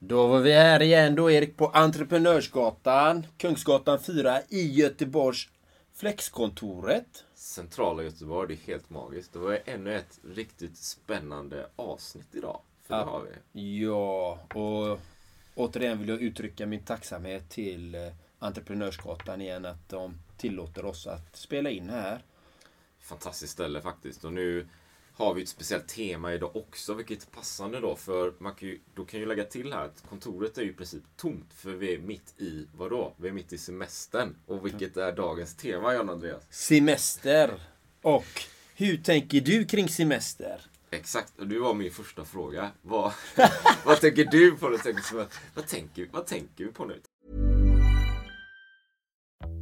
Då var vi här igen då Erik på Entreprenörsgatan, Kungsgatan 4 i Göteborgs Flexkontoret. Centrala Göteborg, det är helt magiskt. Det var ännu ett riktigt spännande avsnitt idag. För det har vi. Ja, och återigen vill jag uttrycka min tacksamhet till eh, Entreprenörsgatan igen att de tillåter oss att spela in här. Fantastiskt ställe faktiskt. Och nu har vi ett speciellt tema idag också, vilket är passande då. För man kan ju, då kan jag ju lägga till här att kontoret är ju i princip tomt. För vi är mitt i, vadå? Vi är mitt i semestern. Och vilket är dagens tema, Jan Andreas? Semester. Och hur tänker du kring semester? Exakt, och det var min första fråga. Vad, vad tänker du på? Det? Tänker som att- Vad tänker, vad tänker vi på nu?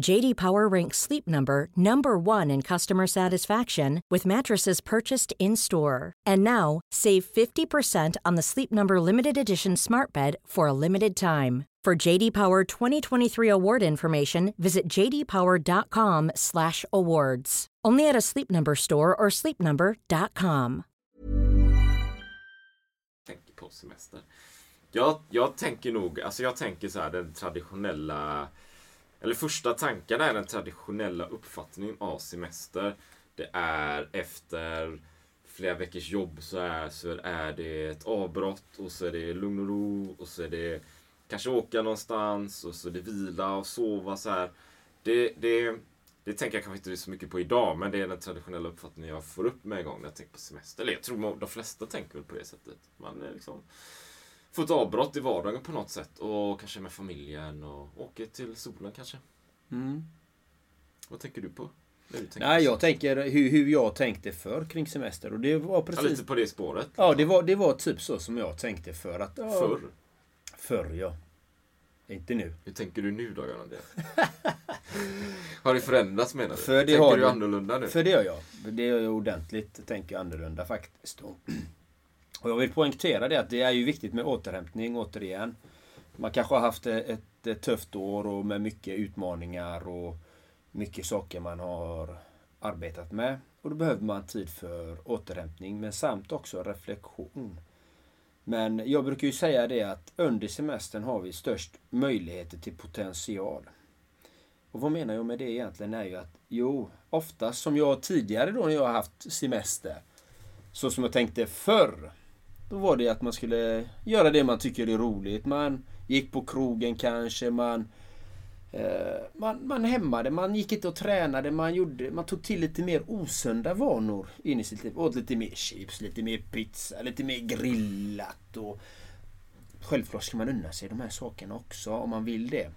JD Power ranks Sleep Number number 1 in customer satisfaction with mattresses purchased in-store. And now, save 50% on the Sleep Number limited edition Smart Bed for a limited time. For JD Power 2023 award information, visit jdpower.com/awards. Only at a Sleep Number store or sleepnumber.com. tänker på semester. Jag, jag tänker nog, alltså jag tänker så här den traditionella, eller första tankarna är den traditionella uppfattningen av semester. Det är efter flera veckors jobb så är, så är det ett avbrott och så är det lugn och ro och så är det kanske åka någonstans och så är det vila och sova så här. Det, det, det tänker jag kanske inte så mycket på idag, men det är den traditionella uppfattningen jag får upp med en gång när jag tänker på semester. Eller jag tror de flesta tänker väl på det sättet. Man är liksom får ett avbrott i vardagen på något sätt och kanske med familjen och åker till solen kanske. Vad tänker du på? Nej, jag tänker hur, hur jag tänkte förr kring semester. Och det var Ja, precis... lite på det spåret. Ja, det var, det var typ så som jag tänkte för att... Ja, Förr. Förr, ja. Inte nu. Hur tänker du nu då, Andreas? Har det förändrats menar du? För det tänker har du annorlunda nu? För det gör jag. Det gör jag ordentligt. Tänker annorlunda faktiskt. Och jag vill poängtera det att det är ju viktigt med återhämtning återigen. Man kanske har haft ett, ett tufft år och med mycket utmaningar och mycket saker man har arbetat med. Och då behöver man tid för återhämtning men samt också reflektion. Men jag brukar ju säga det att under semestern har vi störst möjligheter till potential. Och vad menar jag med det egentligen är ju att jo, oftast som jag tidigare då när jag har haft semester, så som jag tänkte förr, då var det att man skulle göra det man tycker är roligt. Man gick på krogen kanske, man eh, man, man hämmade, man gick inte och tränade, man, gjorde, man tog till lite mer osunda vanor in i sitt liv. Åt lite mer chips, lite mer pizza, lite mer grillat och Självklart ska man unna sig de här sakerna också om man vill det.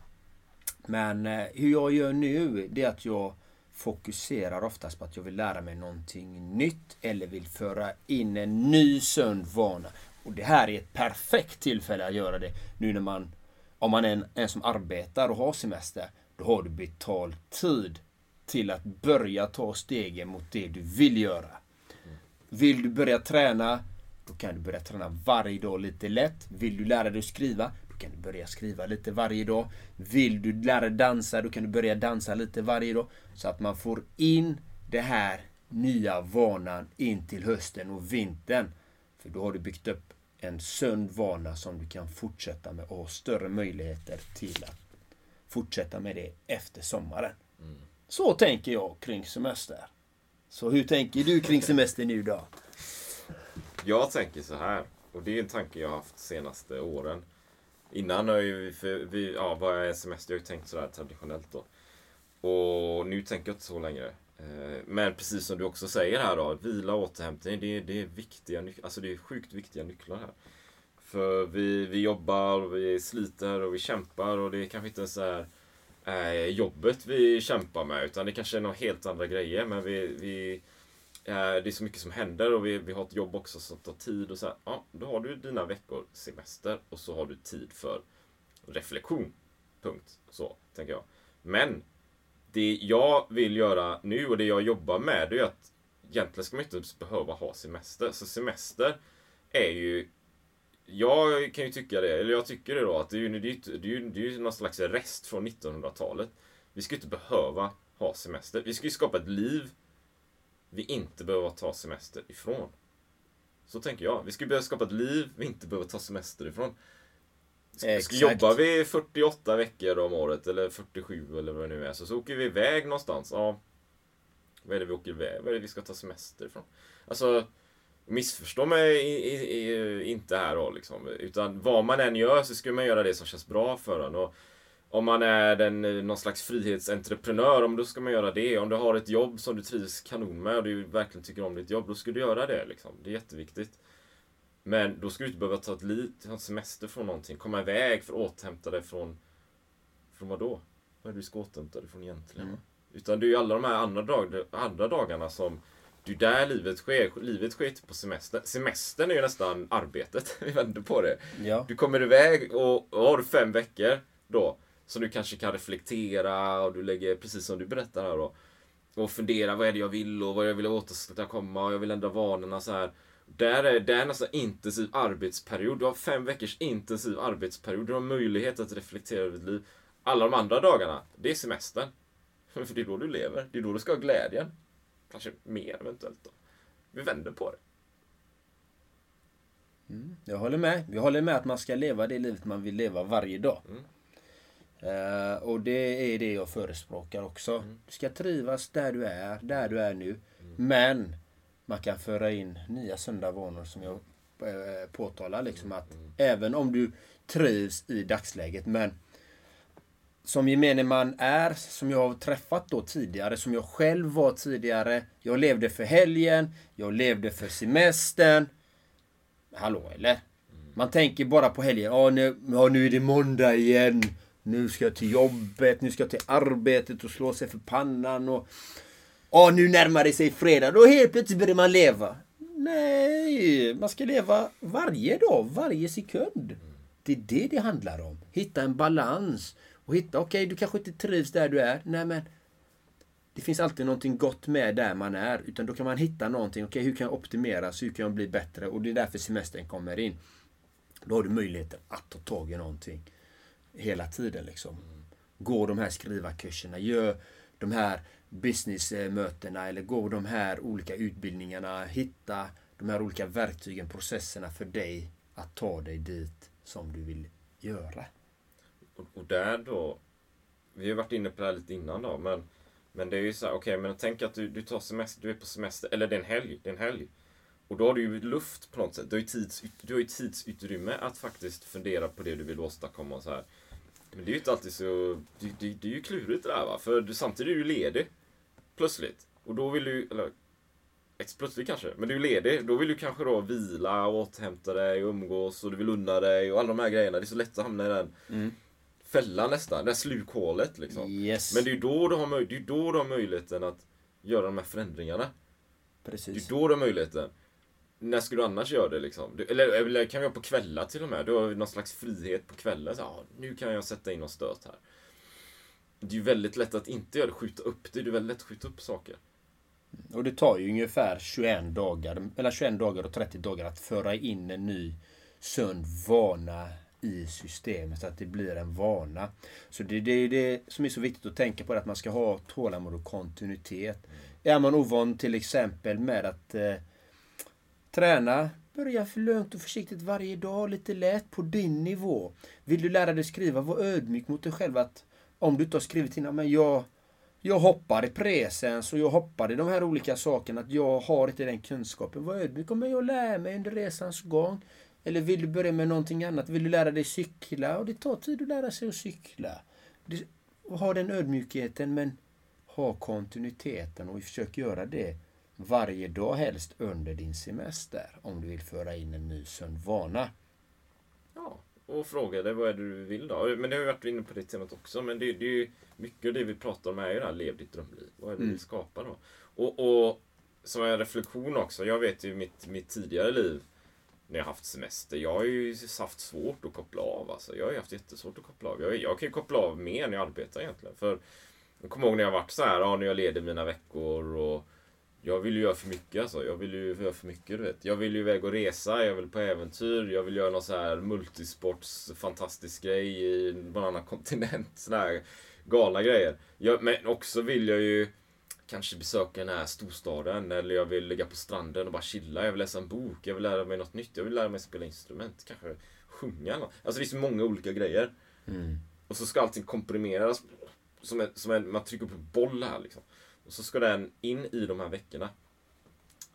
Men eh, hur jag gör nu, det är att jag fokuserar oftast på att jag vill lära mig någonting nytt eller vill föra in en ny sund vana. Och det här är ett perfekt tillfälle att göra det. Nu när man, om man är en, en som arbetar och har semester, då har du betalt tid till att börja ta stegen mot det du vill göra. Vill du börja träna, då kan du börja träna varje dag lite lätt. Vill du lära dig att skriva, kan du börja skriva lite varje dag. Vill du lära dig dansa, då kan du börja dansa lite varje dag. Så att man får in det här nya vanan in till hösten och vintern. För då har du byggt upp en sund vana som du kan fortsätta med och ha större möjligheter till att fortsätta med det efter sommaren. Så tänker jag kring semester. Så hur tänker du kring semester nu då? Jag tänker så här, och det är en tanke jag har haft de senaste åren. Innan har ju, för vi, ja, vad semester? Jag har ju tänkt sådär traditionellt då. Och nu tänker jag inte så längre. Eh, men precis som du också säger här då, vila och återhämtning, det, är- det är viktiga alltså det är sjukt viktiga nycklar här. För vi, vi jobbar, och vi sliter och vi kämpar och det är kanske inte ens är eh, jobbet vi kämpar med utan det kanske är några helt andra grejer men vi, vi Eh, det är så mycket som händer och vi, vi har ett jobb också som tar tid och så här, ja, då har du dina veckor semester och så har du tid för reflektion. Punkt. Så, tänker jag. Men det jag vill göra nu och det jag jobbar med det är att egentligen ska man inte typ behöva ha semester. Så semester är ju jag kan ju tycka det, eller jag tycker det då, att det är ju, det är ju, det är ju, det är ju någon slags rest från 1900-talet. Vi ska inte behöva ha semester. Vi ska ju skapa ett liv vi inte behöver ta semester ifrån. Så tänker jag. Vi ju behöva skapa ett liv vi inte behöver ta semester ifrån. Ska, jobbar vi 48 veckor om året, eller 47 eller vad det nu är, så, så åker vi iväg någonstans. Ja, vad är det vi åker iväg? Vad är det vi ska ta semester ifrån? Alltså, missförstå mig i, i, i, inte här då liksom. Utan vad man än gör så ska man göra det som känns bra för en. Och om man är den, eh, någon slags frihetsentreprenör, om då ska man göra det. Om du har ett jobb som du trivs kanon med och du verkligen tycker om ditt jobb, då ska du göra det. Liksom. Det är jätteviktigt. Men då ska du inte behöva ta ett liv, ta en semester från någonting. Komma iväg för att återhämta dig från... Från vad då? Vad är det du ska återhämta dig från egentligen? Mm. Utan det är ju alla de här andra, dag, andra dagarna som... Det är där livet sker. Livet sker inte på semester. Semestern är ju nästan arbetet. Vi vänder på det. Ja. Du kommer iväg och, och har du fem veckor då. Så du kanske kan reflektera och du lägger, precis som du berättar här då. Och fundera, vad är det jag vill och vad jag vill åstadkomma och jag vill ändra vanorna så här. Där är, det är en nästan intensiv arbetsperiod. Du har fem veckors intensiv arbetsperiod. Du har möjlighet att reflektera över ditt liv. Alla de andra dagarna, det är semestern. För det är då du lever. Det är då du ska ha glädjen. Kanske mer eventuellt då. Vi vänder på det. Jag håller med. Jag håller med att man ska leva det livet man vill leva varje dag. Mm. Eh, och det är det jag förespråkar också. Mm. Du ska trivas där du är, där du är nu. Men man kan föra in nya sunda vanor som jag eh, påtalar. Liksom att Mm. Även om du trivs i dagsläget. Men som gemene man är, som jag har träffat då tidigare, som jag själv var tidigare. Jag levde för helgen, jag levde för semestern. Hallå eller? Man tänker bara på helgen. Ja nu, ja, nu är det måndag igen. Nu ska jag till jobbet, nu ska jag till arbetet och slå sig för pannan. Och, och nu närmar det sig fredag. Då helt plötsligt börjar man leva. Nej, man ska leva varje dag, varje sekund. Det är det det handlar om. Hitta en balans. Och hitta, okej du kanske inte trivs där du är. Nej men det finns alltid någonting gott med där man är. Utan då kan man hitta någonting. Okej, hur kan jag optimera? Så hur kan jag bli bättre? Och det är därför semestern kommer in. Då har du möjligheten att ta tag i någonting. Hela tiden liksom. Gå de här skrivarkurserna. Gör de här businessmötena. Eller gå de här olika utbildningarna. Hitta de här olika verktygen, processerna för dig att ta dig dit som du vill göra. Och, där då, vi har varit inne på det här lite innan då, men, men det är ju så här, okej, men tänk att du, du tar semester, du är på semester, eller det är en helg, det är en helg. Och då har du ju luft på något sätt, du har ju, tids, du har ju tidsutrymme att faktiskt fundera på det du vill åstadkomma och så här. Men det är ju inte alltid så, det, det, det är ju klurigt det där va, för du, samtidigt är du ledig. Plötsligt. Och då vill du, eller plötsligt kanske, men du är ledig. Då vill du kanske då vila och återhämta dig och umgås och du vill unna dig och alla de här grejerna. Det är så lätt att hamna i den fällan nästan, det här slukhålet liksom. Yes. Men det är ju då du har, möj- det är då du har möjligheten att göra de här förändringarna. Det Precis. är då du har möjligheten. När ska du annars göra det liksom? Eller, eller kan vi göra på kvällar till och med? Du har någon slags frihet på kvällen. Så, ah, nu kan jag sätta in någon stöt här. Det är ju väldigt lätt att inte göra det, skjuta upp det. Det är väldigt lätt att skjuta upp saker. Och det tar ju ungefär 21 dagar, mellan 21 dagar och 30 dagar att föra in en ny sund vana i systemet så att det blir en vana. Så det är det, det, som är så viktigt att tänka på, att man ska ha tålamod och kontinuitet. Mm. Är man ovan till exempel med att eh, träna, börja för lugnt och försiktigt varje dag, lite lätt på din nivå. Vill du lära dig skriva, var ödmjuk mot dig själv att om du inte har skrivit innan, men jag jag hoppar i presens och jag hoppar i de här olika sakerna. Att jag har inte den kunskapen. Var ödmjuk men jag lär mig under resans gång. Eller vill du börja med någonting annat? Vill du lära dig cykla? Och det tar tid att lära sig att cykla. ha den ödmjukheten men ha kontinuiteten och försök göra det varje dag helst under din semester. Om du vill föra in en ny sund vana. Ja, och fråga dig vad är det du vill då? Men det har vi varit inne på det temat också. Men det, det är ju mycket av det vi pratar om är ju det här lev ditt drömliv. Vad är det mm. du vill skapa då? Och, och som en reflektion också. Jag vet ju mitt, mitt tidigare liv när jag haft semester. Jag har ju haft svårt att koppla av. Alltså. Jag har ju haft jättesvårt att koppla av. Jag, jag kan ju koppla av mer när jag arbetar egentligen. För jag kommer ihåg när jag varit så här, ja, när jag leder mina veckor och jag vill ju göra för mycket alltså. Jag vill ju göra för mycket du vet. Jag vill ju iväg och resa, jag vill på äventyr, jag vill göra någon så här multisports fantastisk grej i någon annan kontinent. Såna här galna grejer. Jag, men också vill jag ju kanske besöka den här storstaden eller jag vill ligga på stranden och bara chilla. Jag vill läsa en bok, jag vill lära mig något nytt, jag vill lära mig spela instrument, kanske sjunga. Alltså det är så många olika grejer. Mm. Och så ska allting komprimeras som, en, som en, man trycker en boll här liksom. Och så ska den in i de här veckorna.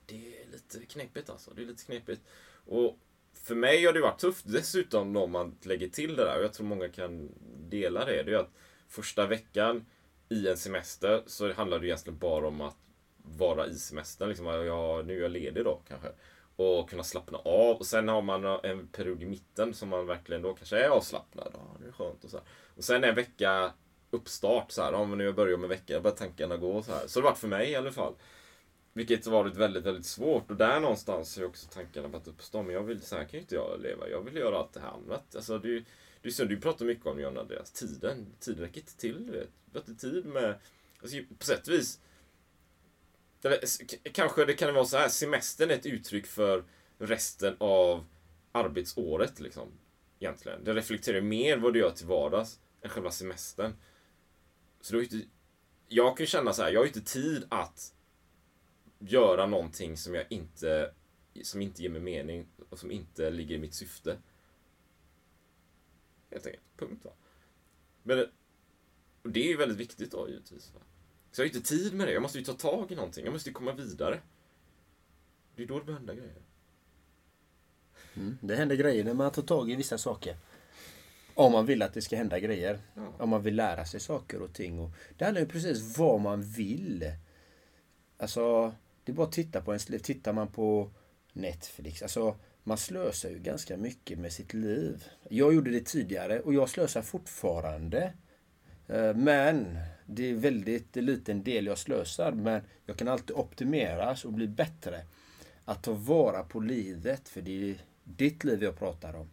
Det är lite knepigt alltså. Det är lite knepigt. Och för mig har det varit tufft. Dessutom om man lägger till det där, och jag tror många kan dela det. Det är att första veckan i en semester så handlar det egentligen bara om att vara i semestern. Liksom, ja, nu är jag ledig då kanske. Och kunna slappna av. Och sen har man en period i mitten som man verkligen då kanske är avslappnad. Ja, det är skönt och så här. Och sen en vecka uppstart så här. Om nu jag börjar med veckan, börjar tankarna gå så här. Så det varit för mig i alla fall. Vilket har varit väldigt, väldigt svårt. Och där någonstans har också tankarna börjat uppstå. Men jag vill, så här kan ju inte jag leva. Jag vill göra allt det här annat. Alltså, du, du, du, du pratar mycket om John Andreas, tiden. Tiden räcker inte till, du vet. Du har inte tid med... Alltså, på sätt och vis... Eller, kanske det kan vara så här, semestern är ett uttryck för resten av arbetsåret, liksom. Egentligen. Det reflekterar mer vad du gör till vardags än själva semestern. Så då inte, jag kan ju känna så här, jag har ju inte tid att göra någonting som jag inte som inte ger mig mening och som inte ligger i mitt syfte. Helt enkelt. Punkt va. Men och det är ju väldigt viktigt då givetvis. Va? Så jag har inte tid med det. Jag måste ju ta tag i någonting. Jag måste ju komma vidare. Det är då det börjar hända grejer. Mm, det händer grejer när man tar tag i vissa saker. Om man vill att det ska hända grejer. Ja. Om man vill lära sig saker och ting. Och det handlar ju precis vad man vill. Alltså, det är bara att titta på ens liv. Tittar man på Netflix. Alltså, man slösar ju ganska mycket med sitt liv. Jag gjorde det tidigare och jag slösar fortfarande. Eh, men det är väldigt liten del jag slösar. Men jag kan alltid optimeras och bli bättre. Att ta vara på livet, för det är ditt liv jag pratar om.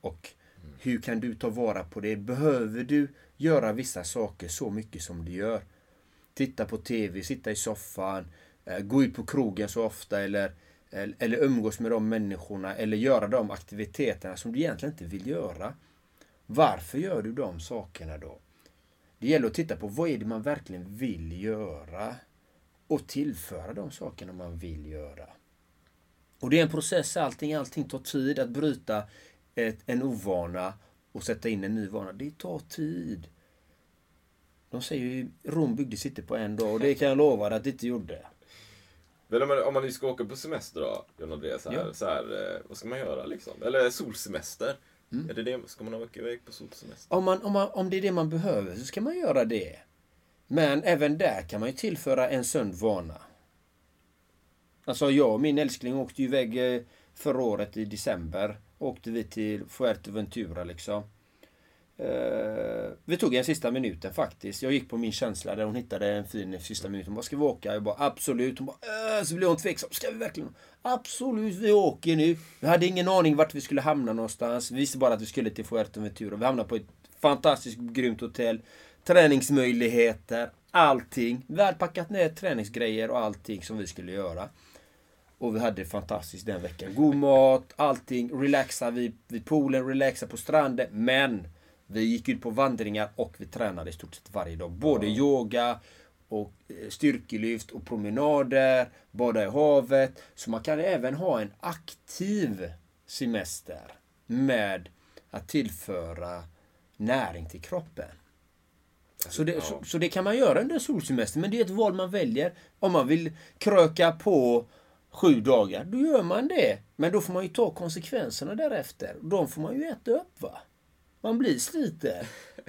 Och hur kan du ta vara på det? Behöver du göra vissa saker så mycket som du gör? Titta på TV, sitta i soffan, eh, gå ut på krogen så ofta eller, eh, eller umgås med de människorna eller göra de aktiviteterna som du egentligen inte vill göra. Varför gör du de sakerna då? Det gäller att titta på vad är det man verkligen vill göra och tillföra de sakerna man vill göra. Och det är en process, allting, allting tar tid att bryta ett, en ovana och sätta in en ny vana. Det tar tid. De säger ju Rom byggdes inte på en dag och det kan jag lova dig att det inte gjorde. Men om man, om man nu ska åka på semester då, John Andreas, så här, ja. så här, eh, vad ska man göra liksom? Eller solsemester? Mm. Är det det, ska man åka iväg på solsemester? Om, man, om, man, om det är det man behöver så ska man göra det. Men även där kan man ju tillföra en sund vana. Alltså jag och min älskling åkte ju iväg eh, förra året i december åkte vi till Fuerteventura liksom. Eh, vi tog en sista minuten faktiskt. Jag gick på min känsla där hon hittade en fin sista minut. Hon bara, ska vi åka? Jag bara, absolut. Hon bara, äh, så blev hon tveksam. Ska vi verkligen? Absolut, vi åker nu. Vi hade ingen aning vart vi skulle hamna någonstans. Vi visste bara att vi skulle till Fuerteventura. Vi hamnade på ett fantastiskt grymt hotell. Träningsmöjligheter, allting. Vi hade packat ner träningsgrejer och allting som vi skulle göra. Och vi hade det fantastiskt den veckan. God mat, allting. Relaxa vid, vid poolen, relaxa på stranden. Men vi gick ut på vandringar och vi tränade i stort sett varje dag. Både yoga och eh, styrkelyft och promenader, bada i havet. Så man kan även ha en aktiv semester med att tillföra näring till kroppen. Så det, så, så det kan man göra under solsemester, men det är ett val man väljer. Om man vill kröka på sju dagar, då gör man det. Men då får man ju ta konsekvenserna därefter. De får man ju äta upp va. Man blir sliten.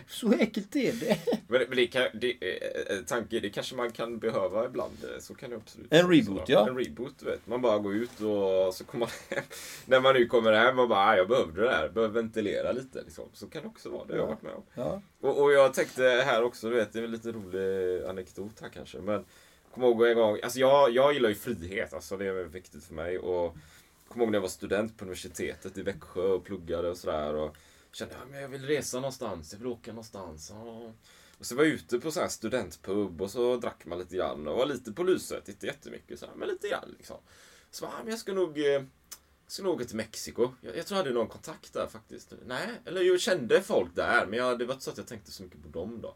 Så enkelt är det. Men, men det, kan, det, eh, tanke, det kanske man kan behöva ibland. eh, Så kan det absolut En reboot, ja. En reboot, vet. Man bara går ut och så kommer man hem. När man nu kommer hem och bara, "Ah, jag behövde det här. Behöver ventilera lite. Liksom. Så kan det också vara. Det har jag varit med om. Ja. Och, och jag tänkte här också, du vet, det är en lite rolig anekdot här kanske. Men Kommer ihåg en gång, alltså jag, jag gillar ju frihet, alltså det är viktigt för mig. Och kommer ihåg när jag var student på universitetet i Växjö och pluggade och sådär. Och kände, ja, jag vill resa någonstans, jag vill åka någonstans. Och så var jag ute på så här studentpub och så drack man lite grann och var lite på lyset, inte jättemycket så här, men lite grann liksom. Så bara, ja, men jag ska nog eh, ska nog åka till Mexiko. Jag, jag tror jag hade någon kontakt där faktiskt. Nej, eller jag kände folk där, men jag, det var inte så att jag tänkte så mycket på dem då.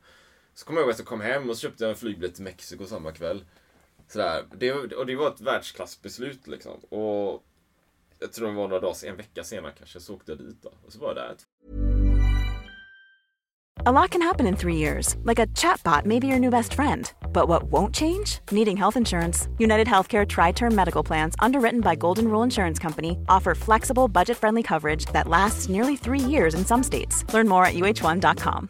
Så kommer jag ihåg att jag kom hem och så köpte jag en flygbiljett till Mexiko samma kväll. Sådär. Det, och det var ett världsklassbeslut liksom. Och jag tror det var några dagar, en vecka senare kanske, så åkte jag dit då. Och så var jag där A lot can happen in three years, like a chatbot may be your new best friend. But what won't change? Needing health insurance. United Healthcare Tri Term Medical Plans, underwritten by Golden Rule Insurance Company, offer flexible, budget friendly coverage that lasts nearly three years in some states. Learn more at uh1.com.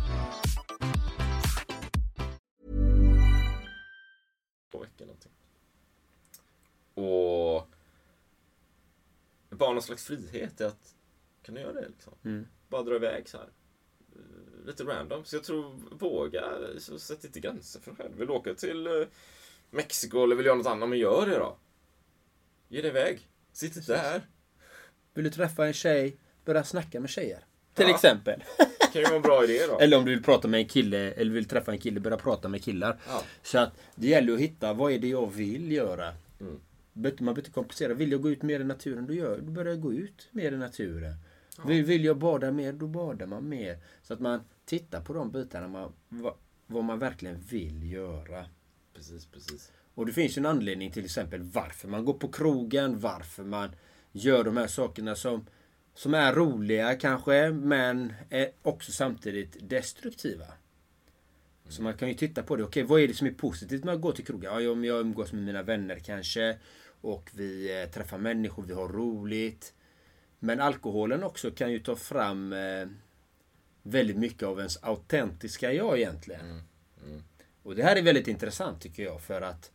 Två veckor någonting. Och bara någon slags frihet i att kan du göra det liksom? Mm. Bara dra iväg så här. Lite random. Så jag tror, våga, så sätt inte gränser för dig själv. Vill du åka till eh, Mexiko eller vill göra något annat, men gör det då. Ge dig iväg. Sitt inte där. Vill du träffa en tjej, börja snacka med tjejer. Till Ja. exempel. Kan ju vara en bra idé då. Eller om du vill prata med en kille, eller vill träffa en kille, börja prata med killar. Ja. Så att det gäller att hitta, vad är det jag vill göra? Mm. Man behöver inte komplicera. Vill jag gå ut mer i naturen, då, gör, då börjar jag gå ut mer i naturen. Vill, vill jag bada mer, då badar man mer. Så att man tittar på de bitarna, man, vad, vad man verkligen vill göra. Precis, precis. Och det finns ju en anledning till exempel varför man går på krogen, varför man gör de här sakerna som, som är roliga kanske, men är också samtidigt destruktiva. Så man kan ju titta på det. Okej, vad är det som är positivt med att gå till krogen? Ja, om jag umgås med mina vänner kanske. Och vi eh, träffar människor, vi har roligt. Men alkoholen också kan ju ta fram eh, väldigt mycket av ens autentiska jag egentligen. Och det här är väldigt intressant tycker jag för att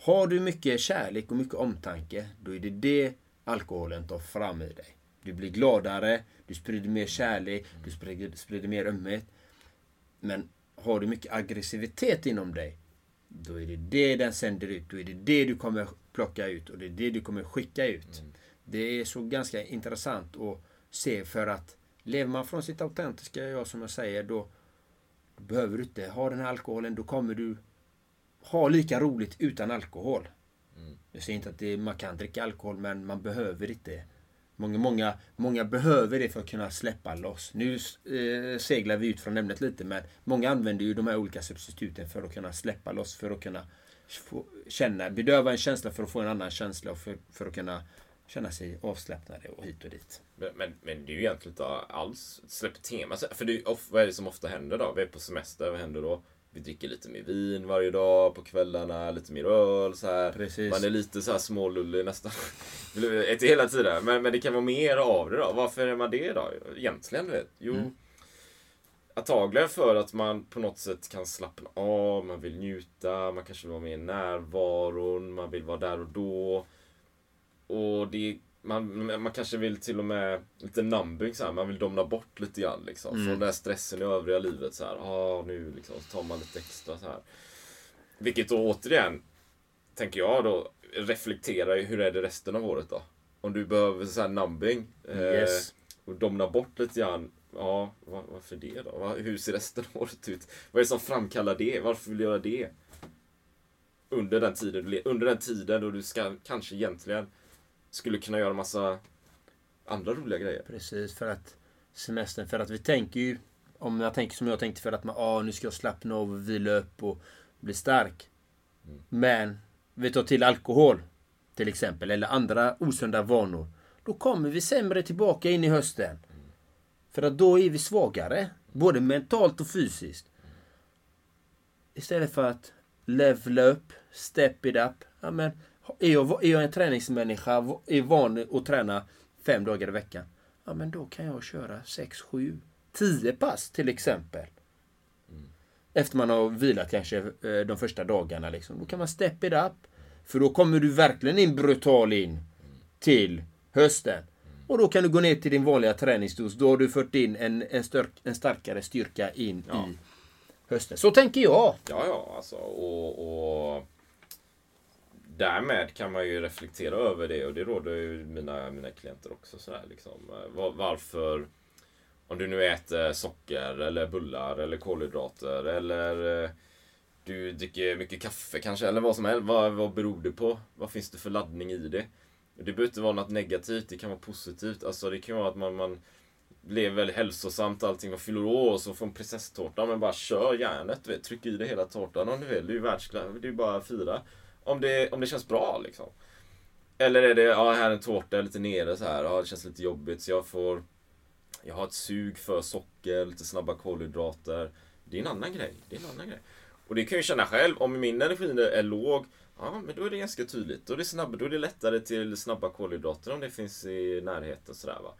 har du mycket kärlek och mycket omtanke, då är det det alkoholen tar fram i dig. Du blir gladare, du sprider mer kärlek, du sprider, sprider mer ömhet. Men har du mycket aggressivitet inom dig, då är det det den sänder ut. Då är det det du kommer plocka ut och det är det du kommer skicka ut. Det är så ganska intressant att se för att lever man från sitt autentiska jag som jag säger, då, behöver du inte ha den här alkoholen. Då kommer du ha lika roligt utan alkohol. Jag säger inte att det, man kan dricka alkohol, men man behöver inte. Många, många, många behöver det för att kunna släppa loss. Nu eh, seglar vi ut från ämnet lite, men många använder ju de här olika substituten för att kunna släppa loss, för att kunna få, känna, bedöva en känsla för att få en annan känsla och för, för att kunna känna sig avslappnade och hit och dit. Men, men, men det är ju egentligen inte alls släpp tema. Alltså, för det of, vad är det som ofta händer då? Vi är på semester, vad händer då? Vi dricker lite mer vin varje dag på kvällarna, lite mer öl så här. Precis. Man är lite så här smålullig nästan. Inte hela tiden, men, men det kan vara mer av det då. Varför är man det då? Egentligen, vet Jo, Mm. antagligen för att man på något sätt kan slappna av, man vill njuta, man kanske vill vara med i närvaron, man vill vara där och då. Och det man, man kanske vill till och med lite numbing så här. Man vill domna bort lite grann liksom. Från den där stressen i övriga livet så här. Ah, nu liksom. Så tar man lite extra så här. Vilket då återigen, tänker jag då, reflekterar ju hur är det resten av året då? Om du behöver så här numbing. Yes. Eh, och domna bort lite grann. Ja, var, varför det då? Var, hur ser resten av året ut? Vad är det som framkallar det? Varför vill du göra det? Under den tiden Under den tiden då du ska kanske egentligen skulle kunna göra massa andra roliga grejer. Precis, för att semestern, för att vi tänker ju, om jag tänker som jag tänkte för att man, ah, nu ska jag slappna av och vila upp och bli stark. Men vi tar till alkohol till exempel, eller andra osunda vanor. Då kommer vi sämre tillbaka in i hösten. För att då är vi svagare, både mentalt och fysiskt. Istället för att levela upp, step it up. Ja, men, är, jag, en träningsmänniska, är van att träna fem dagar i veckan. Ja men då kan jag köra 6, 7, 10 pass till exempel. Efter man har vilat kanske eh, de första dagarna. Liksom. Då kan man step it up. För då kommer du verkligen in brutal in till hösten. Och då kan du gå ner till din vanliga träningsdos. Då har du fört in en, en, störk, en starkare styrka in Ja. i hösten. Så tänker jag. Ja, ja, alltså och, och därmed kan man ju reflektera över det och det råder ju mina, mina klienter också sådär liksom. Var- Varför, om du nu äter socker eller bullar eller kolhydrater eller eh, du dricker mycket kaffe kanske eller vad som helst. Vad, vad beror det på? Vad finns det för laddning i det? Det behöver inte vara något negativt, det kan vara positivt. Alltså det kan vara att man, man lever väldigt hälsosamt allting. Man fyller år och så får en prinsesstårta. Men bara kör järnet, vet. Tryck i dig hela tårtan om du vill. Det är ju världsklass. Det är ju bara att fira. Om det, om det känns bra liksom. Eller är det, ja här är en tårta, lite nere så här. Ja, det känns lite jobbigt så jag får... Jag har ett sug för socker, lite snabba kolhydrater. Det är en annan grej. Det är en annan grej. Och det kan jag ju känna själv. Om min energi är låg, ja men då är det ganska tydligt. Då är det, snabb, då är det lättare till snabba kolhydrater om det finns i närheten sådär va.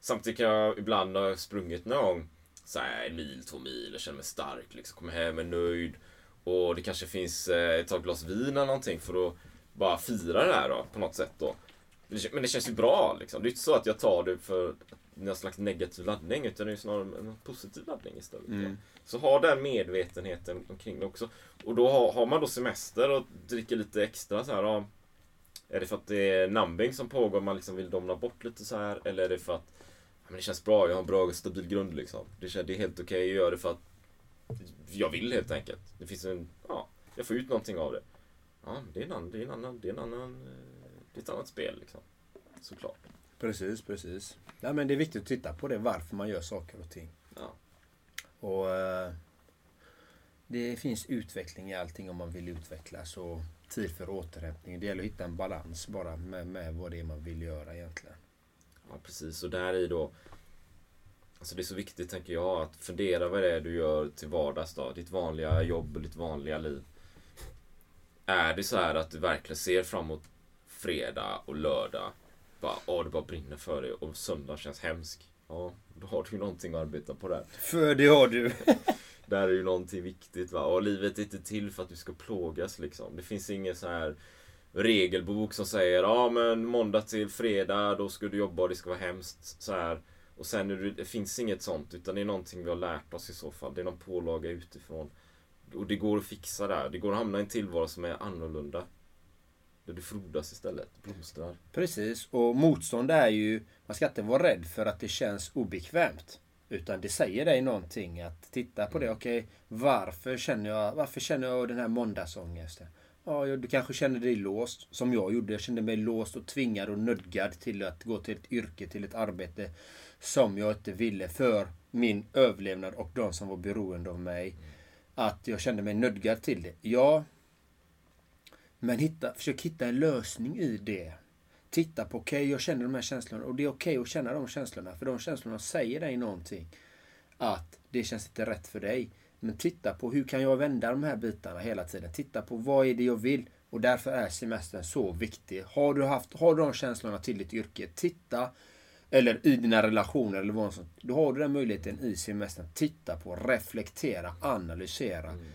Samtidigt kan jag ibland ha sprungit någon gång så här, en mil, två mil jag känner mig stark. Liksom, kommer hem, är nöjd. Och det kanske finns eh, ett tag glas vin eller någonting för att bara fira det här då, på något sätt då. Men det, känns ju bra liksom. Det är inte så att jag tar det för någon slags negativ laddning utan det är snarare en positiv laddning istället. Mm. Så ha den medvetenheten omkring det också. Och då har, har man då semester och dricker lite extra så här. Ja, är det för att det är numbing som pågår man liksom vill domna bort lite så här eller är det för att ja, men det känns bra, jag har en bra och stabil grund liksom. Det, känns, det är helt okej, jag gör det för att jag vill helt enkelt. Det finns en, ja, jag får ut någonting av det. Ja, det är en annan, det är en annan, det är en annan, eh, det är ett annat spel liksom. Såklart. Precis, precis. Ja, men det är viktigt att titta på det, varför man gör saker och ting. Ja. Och eh, Det finns utveckling i allting om man vill utvecklas och tid för återhämtning. Det gäller att hitta en balans bara med, med vad det är man vill göra egentligen. Ja, precis. Och där i då... Alltså det är så viktigt, tänker jag, att fundera vad det är du gör till vardags då. Ditt vanliga jobb och ditt vanliga liv. Är det så här att du verkligen ser fram emot fredag och lördag? Bara, åh, det bara brinner för dig och söndag känns hemsk. Ja, då har du ju någonting att arbeta på där. För det har du. Där är ju någonting viktigt va. Och livet är inte till för att du ska plågas liksom. Det finns ingen så här regelbok som säger ja men måndag till fredag då ska du jobba och det ska vara hemskt så här. Och sen är det, det finns inget sånt utan det är någonting vi har lärt oss i så fall. Det är någon pålaga utifrån. Och det går att fixa där. Det går att hamna i en tillvaro som är annorlunda. Där du frodas istället, blomstrar. Precis, och motstånd är ju... Man ska inte vara rädd för att det känns obekvämt. Utan det säger dig någonting att titta på det. Okej, varför känner jag, varför känner jag den här måndagsångesten? Ja, du kanske känner dig låst, som jag gjorde. Jag kände mig låst och tvingad och nödgad till att gå till ett yrke, till ett arbete som jag inte ville för min överlevnad och de som var beroende av mig. Att jag kände mig nödgad till det. Ja, men hitta, försök hitta en lösning i det. titta på, okej okay, jag känner de här känslorna och det är okej okay att känna de känslorna. För de känslorna säger dig någonting. Att det känns inte rätt för dig. Men titta på hur kan jag vända de här bitarna hela tiden. Titta på vad är det jag vill. Och därför är semestern så viktig. Har du, haft, har du de känslorna till ditt yrke, titta. Eller i dina relationer eller vad som Då har du den möjligheten i semestern. Titta på, reflektera, analysera. Mm.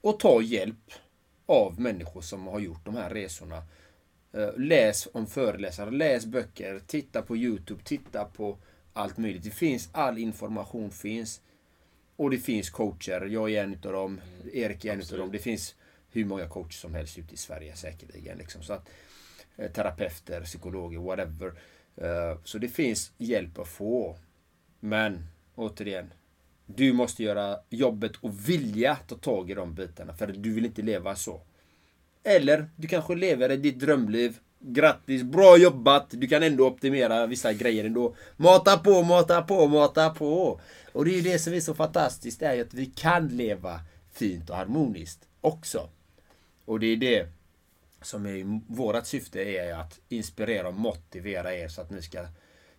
Och ta hjälp av människor som har gjort de här resorna. Eh, läs om föreläsare, läs böcker, titta på Youtube, titta på allt möjligt. Det finns, all information finns. Och det finns coacher. Jag är en utav dem. Erik är en utav dem. Det finns hur många coacher som helst ute i Sverige säkerligen. Liksom. Så att, eh, terapeuter, psykologer, whatever. Eh, så det finns hjälp att få. Men återigen. Du måste göra jobbet och vilja ta tag i de bitarna. För du vill inte leva så. Eller du kanske lever ditt drömliv. Grattis, bra jobbat! Du kan ändå optimera vissa grejer ändå. Mata på, mata på, mata på! Och det är ju det som är så fantastiskt, det är ju att vi kan leva fint och harmoniskt också. Och det är det som är vårt syfte är att inspirera och motivera er så att ni ska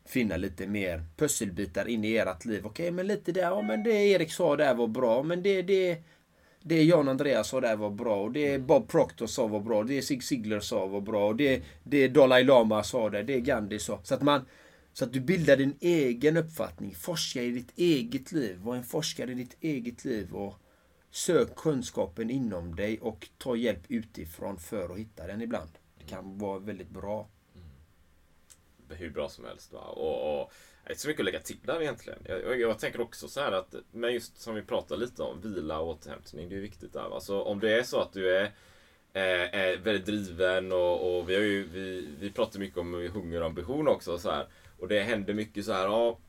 finna lite mer pusselbitar in i ert liv. Okej, men lite där, ja men det Erik sa där var bra, men det, det, det Jan Andreas sa där var bra, och det Bob Proctor sa var bra, det Zig Ziglar sa var bra, och det, det Dalai Lama sa där, det Gandhi sa. Så att man så att du bildar din egen uppfattning. Forska i ditt eget liv. Var en forskare i ditt eget liv. och Sök kunskapen inom dig och ta hjälp utifrån för att hitta den ibland. Det kan vara väldigt bra. Mm. Hur bra som helst. Va? Och, och, det är inte så mycket att lägga till där egentligen. Jag, jag, tänker också så här att, men just som vi pratade lite om, vila och återhämtning. Det är viktigt där. Va? Så om det är så att du är eh, är väldigt driven och, och vi, har ju, vi, vi pratar mycket om hunger och ambition också. Så här. Och det händer mycket så här, ja,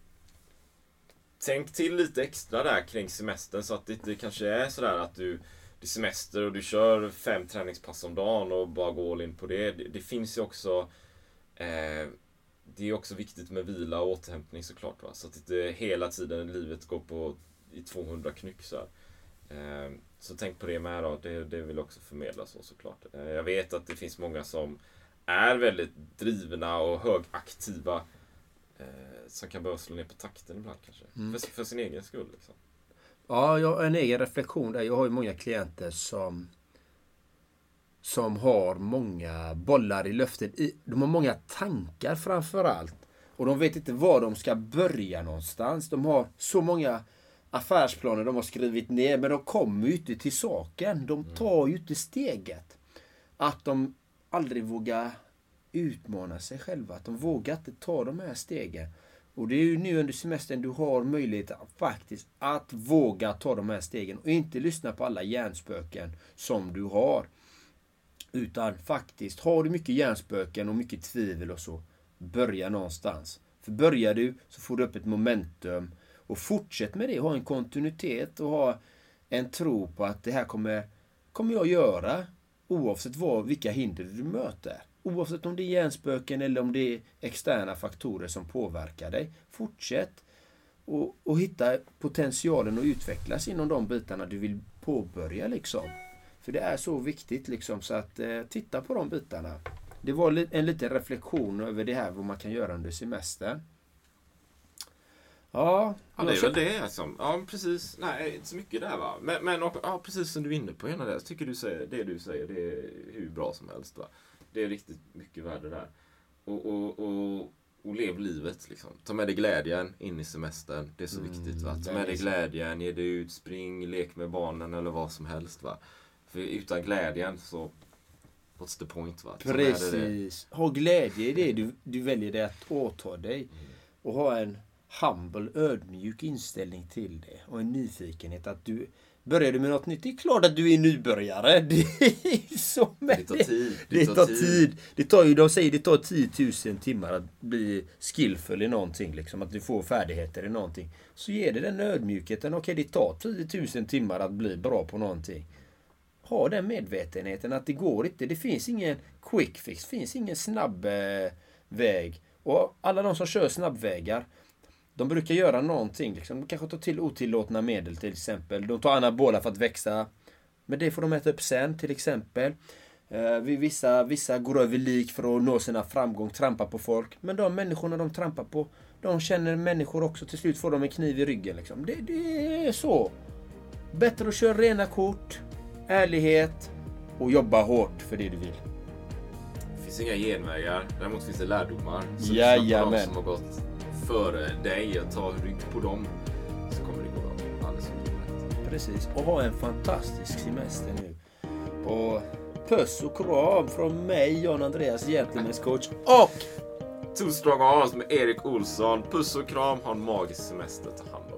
Tänk till lite extra där kring semestern så att det inte kanske är sådär att du det är semester och du kör fem träningspass om dagen och bara går all in på det. Det, det finns ju också eh, det är också viktigt med vila och återhämtning såklart. Va? Så att inte hela tiden livet går på i 200 knyck. Så, eh, så tänk på det med då. Det, det vill också förmedla så såklart. Eh, jag vet att det finns många som är väldigt drivna och högaktiva eh, som kan behöva slå ner på takten ibland kanske. Mm. För, för, sin egen skull. Liksom. Ja, jag har en egen reflektion där. Jag har ju många klienter som som har många bollar i luften. De har många tankar framför allt. Och de vet inte var de ska börja någonstans. De har så många affärsplaner de har skrivit ner, men de kommer ju inte till saken. De mm. tar ju inte steget. Att de aldrig vågar utmana sig själva. Att de vågar inte ta de här stegen. Och det är ju nu under semestern du har möjlighet att faktiskt att våga ta de här stegen och inte lyssna på alla hjärnspöken som du har. Utan faktiskt, har du mycket hjärnspöken och mycket tvivel och så, börja någonstans. För börjar du så får du upp ett momentum och fortsätt med det. Ha en kontinuitet och ha en tro på att det här kommer, kommer jag göra oavsett vad, vilka hinder du möter. Oavsett om det är hjärnspöken eller om det är externa faktorer som påverkar dig. Fortsätt och, och hitta potentialen och utvecklas inom de bitarna du vill påbörja. liksom. För det är så viktigt liksom så att eh, titta på de bitarna. Det var en liten reflektion över det här vad man kan göra under semestern. Ja, ja det är väl det alltså. Ja, precis. Nej, inte så mycket där va. Men, men ja, precis som du är inne på, ena där, tycker du säger, det du säger det är hur bra som helst. Va? Det är riktigt mycket värde där. Och, och, och, och lev livet liksom. Ta med dig glädjen in i semestern. Det är så mm, viktigt. Va? Ta med dig glädjen, ge dig ut, spring, lek med barnen eller vad som helst. Va? För utan glädjen så What's the point? Va? Precis. Ha glädje i det du, du väljer det att åta dig. Mm. Och ha en humble, ödmjuk inställning till det. Och en nyfikenhet att du Börjar du med något nytt, det är klart att du är nybörjare. Det är så det. tar tid. Det, det tar, tid. tid. Det tar ju, de säger det tar 10 000 timmar att bli skillfull i någonting. Liksom, att du får färdigheter i någonting. Så ger det den ödmjukheten. Okej, det tar 10 000 timmar att bli bra på någonting. Ha den medvetenheten att det går inte. Det finns ingen quick fix. Det finns ingen snabb eh, väg. Och alla de som kör snabbvägar de brukar göra någonting. Liksom. De kanske tar till otillåtna medel till exempel. De tar anabola för att växa. Men det får de äta upp sen till exempel. Eh, vissa, vissa går över lik för att nå sina framgång, trampa på folk. Men de människorna de trampar på, de känner människor också. Till slut får de en kniv i ryggen. Liksom. Det, det är så. Bättre att köra rena kort, ärlighet och jobba hårt för det du vill. Det finns inga genvägar. Däremot finns det lärdomar. Så Jajamän. de som har gått före dig och ta rygg på dem. Så kommer det gå bra. Alldeles utmärkt. Precis. Och ha en fantastisk semester nu. Och puss och kram från mig, Jan Andreas, Gentlemen's coach. Och Two strong arms med Erik Olsson. Puss och kram. Ha en magisk semester. Ta hand om